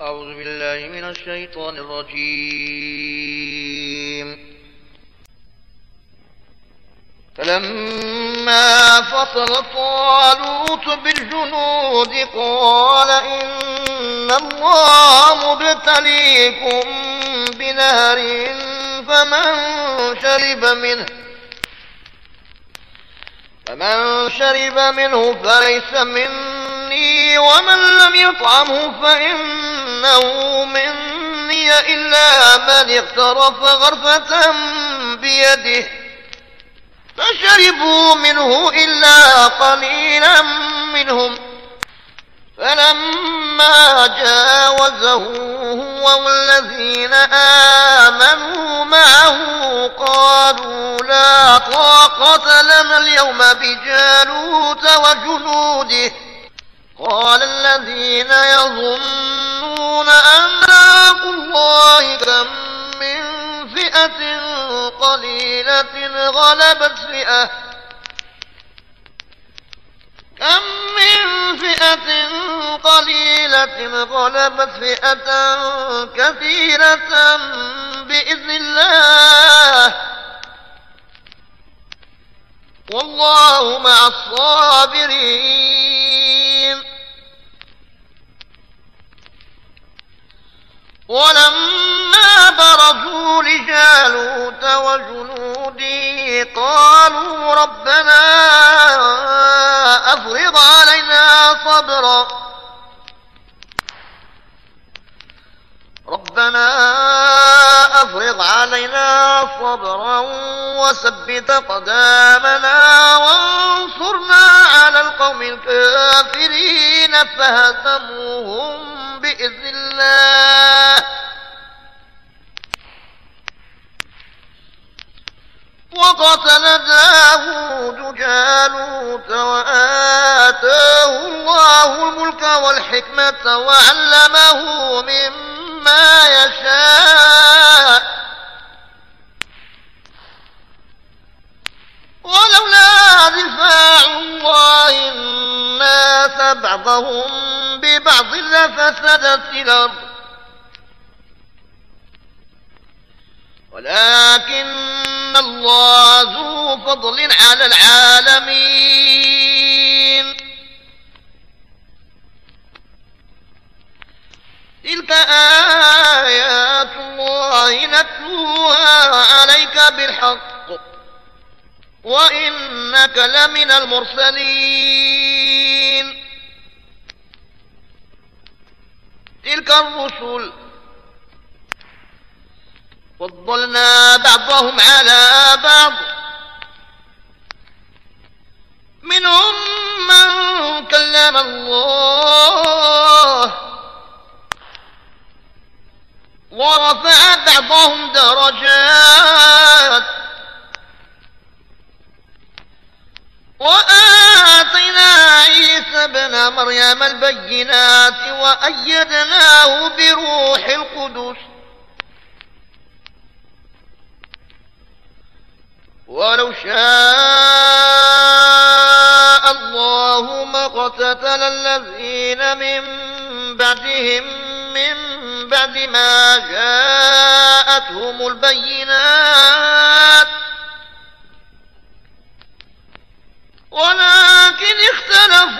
أعوذ بالله من الشيطان الرجيم. فلما فصل طالوت بالجنود قال إن الله مبتليكم بنهر فمن شرب منه فمن شرب منه فليس مني ومن لم يطعمه فإنه مني إلا من اغترف غرفة بيده فشربوا منه إلا قليلا منهم فلما جاوزه هو والذين آمنوا معه قالوا لا طاقة لنا اليوم بجالوت وجنوده قال الذين يظنون أن الله كم من فئة قليلة غلبت فئة كم من فئة قليلة غلبت فئة كثيرة بإذن الله. والله مع الصابرين. ولما برزوا لجالوت وجنوده قالوا ربنا أفرض علينا صبرا. ربنا أفرض علينا صبرا وثبت قدامنا وانصرنا على القوم الكافرين فهزموهم. بإذن الله. وقتل داود جالوت وآتاه الله الملك والحكمة وعلمه مما يشاء. ولولا دفاع الله الناس بعضهم لفسدت الأرض. ولكن الله ذو فضل على العالمين. تلك آيات الله نتلوها عليك بالحق. وإنك لمن المرسلين. تلك الرسل فضلنا بعضهم على بعض. منهم من كلم الله ورفع بعضهم درجات. مريم البينات وأيدناه بروح القدس. ولو شاء الله ما اقتتل الذين من بعدهم من بعد ما جاءتهم البينات. ولكن اختلفوا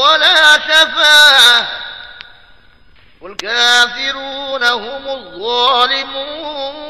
ولا شفاعة والكافرون هم الظالمون.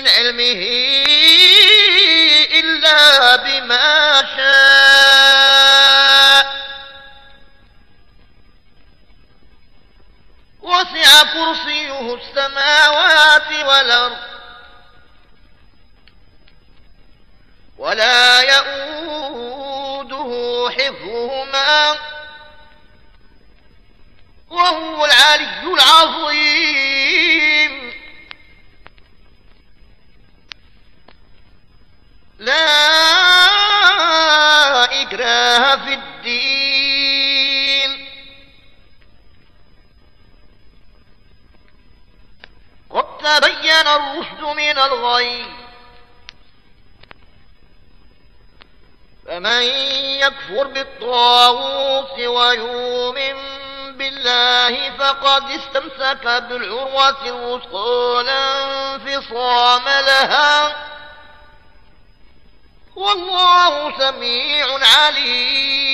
من علمه إلا بما شاء. وسع كرسيه السماوات والأرض. ولا يؤوده حفظهما. وهو العلي العظيم. تبين الرشد من الغيب فمن يكفر بالطاغوت ويؤمن بالله فقد استمسك بالعروة الوثقى لا انفصام لها. والله سميع عليم.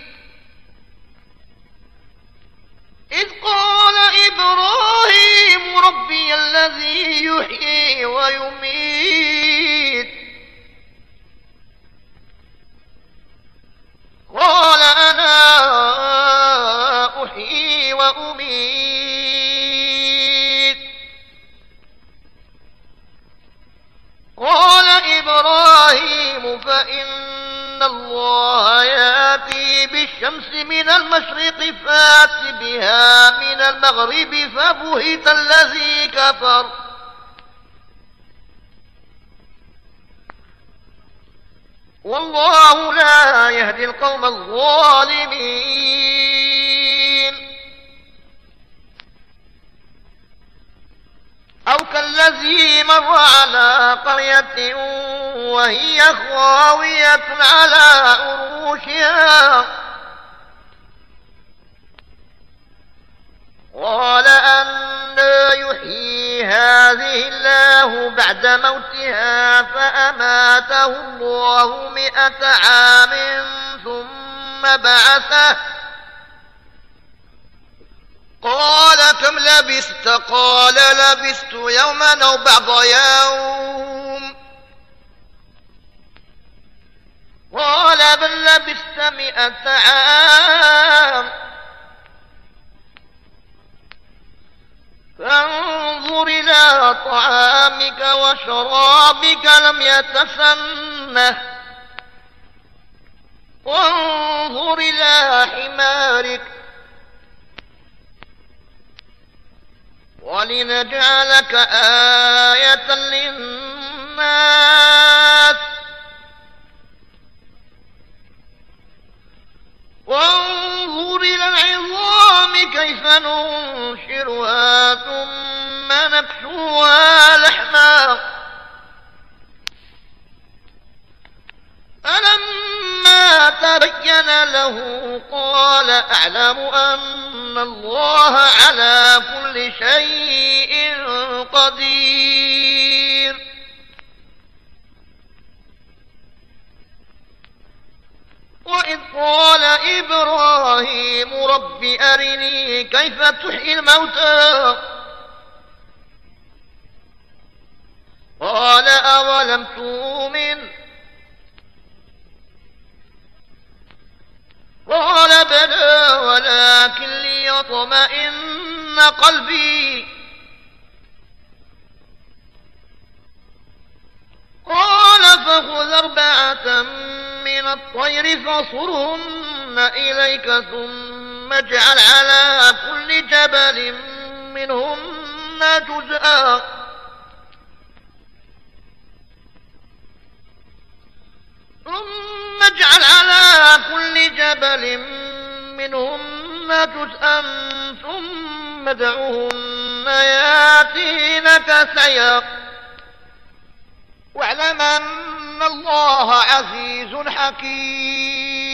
إذ قال إبراهيم ربي الذي يحيي ويميت. قال أنا أحيي وأميت. قال إبراهيم ياتي بالشمس من المشرق فات بها من المغرب فبهت الذي كفر. والله لا يهدي القوم الظالمين. أو كالذي مر على قرية وهي خاوية على أروشها. قال أنا يحيي هذه الله بعد موتها فأماته الله مئة عام ثم بعثه. قال كم لبست؟ قال لبست يوما أو بعض يوم. قال بل لبست مئة عام. فانظر إلى طعامك وشرابك لم يتسنه وانظر إلى حمارك. ولنجعلك آية للناس. وانظر إلى العظام. العظام كيف ننشرها ثم نكسوها لحما. فلما تبين له قال أعلم أن الله على كل شيء قدير. وإذ قال إبراهيم رب أرني كيف تحيي الموتى؟ قال أولم تؤمن؟ قال بلى ولكن ليطمئن قلبي. قال فخذ أربعة من الطير فصرهن إليك ثم اجعل على كل جبل منهن جزءا. ثم اجعل على كل جبل منهن جزءا ثم ادعهن ياتينك سيا واعلم ان الله عزيز حكيم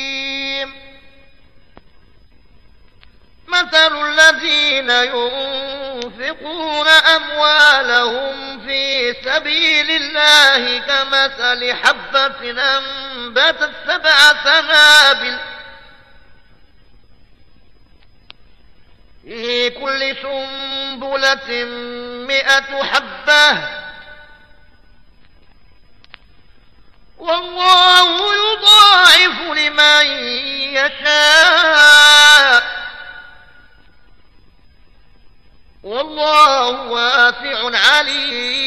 مثل الذين ينفقون اموالهم في سبيل الله كمثل حبه انبتت سبع سنابل في كل سنبله مئه حبه والله يضاعف لمن يشاء. والله واسع عليم.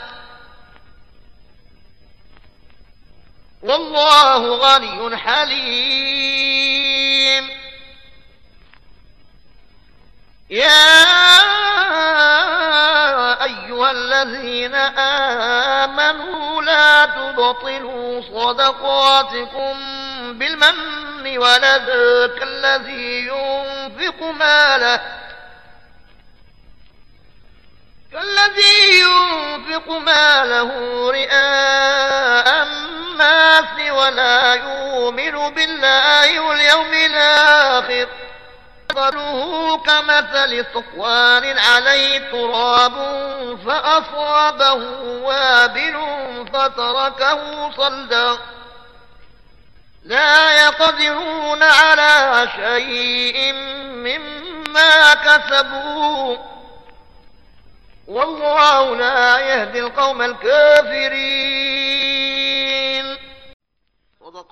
والله غني حليم. يا أيها الذين آمنوا لا تبطلوا صدقاتكم بالمن والأذى كالذي ينفق ماله كالذي ينفق ماله رئاء الناس ولا يؤمن بالله واليوم الآخر. مثله كمثل صفوان عليه تراب فأصابه وابل فتركه صلدا. لا يقدرون على شيء مما كسبوا. والله لا يهدي القوم الكافرين.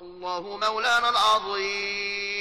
الله مولانا العظيم.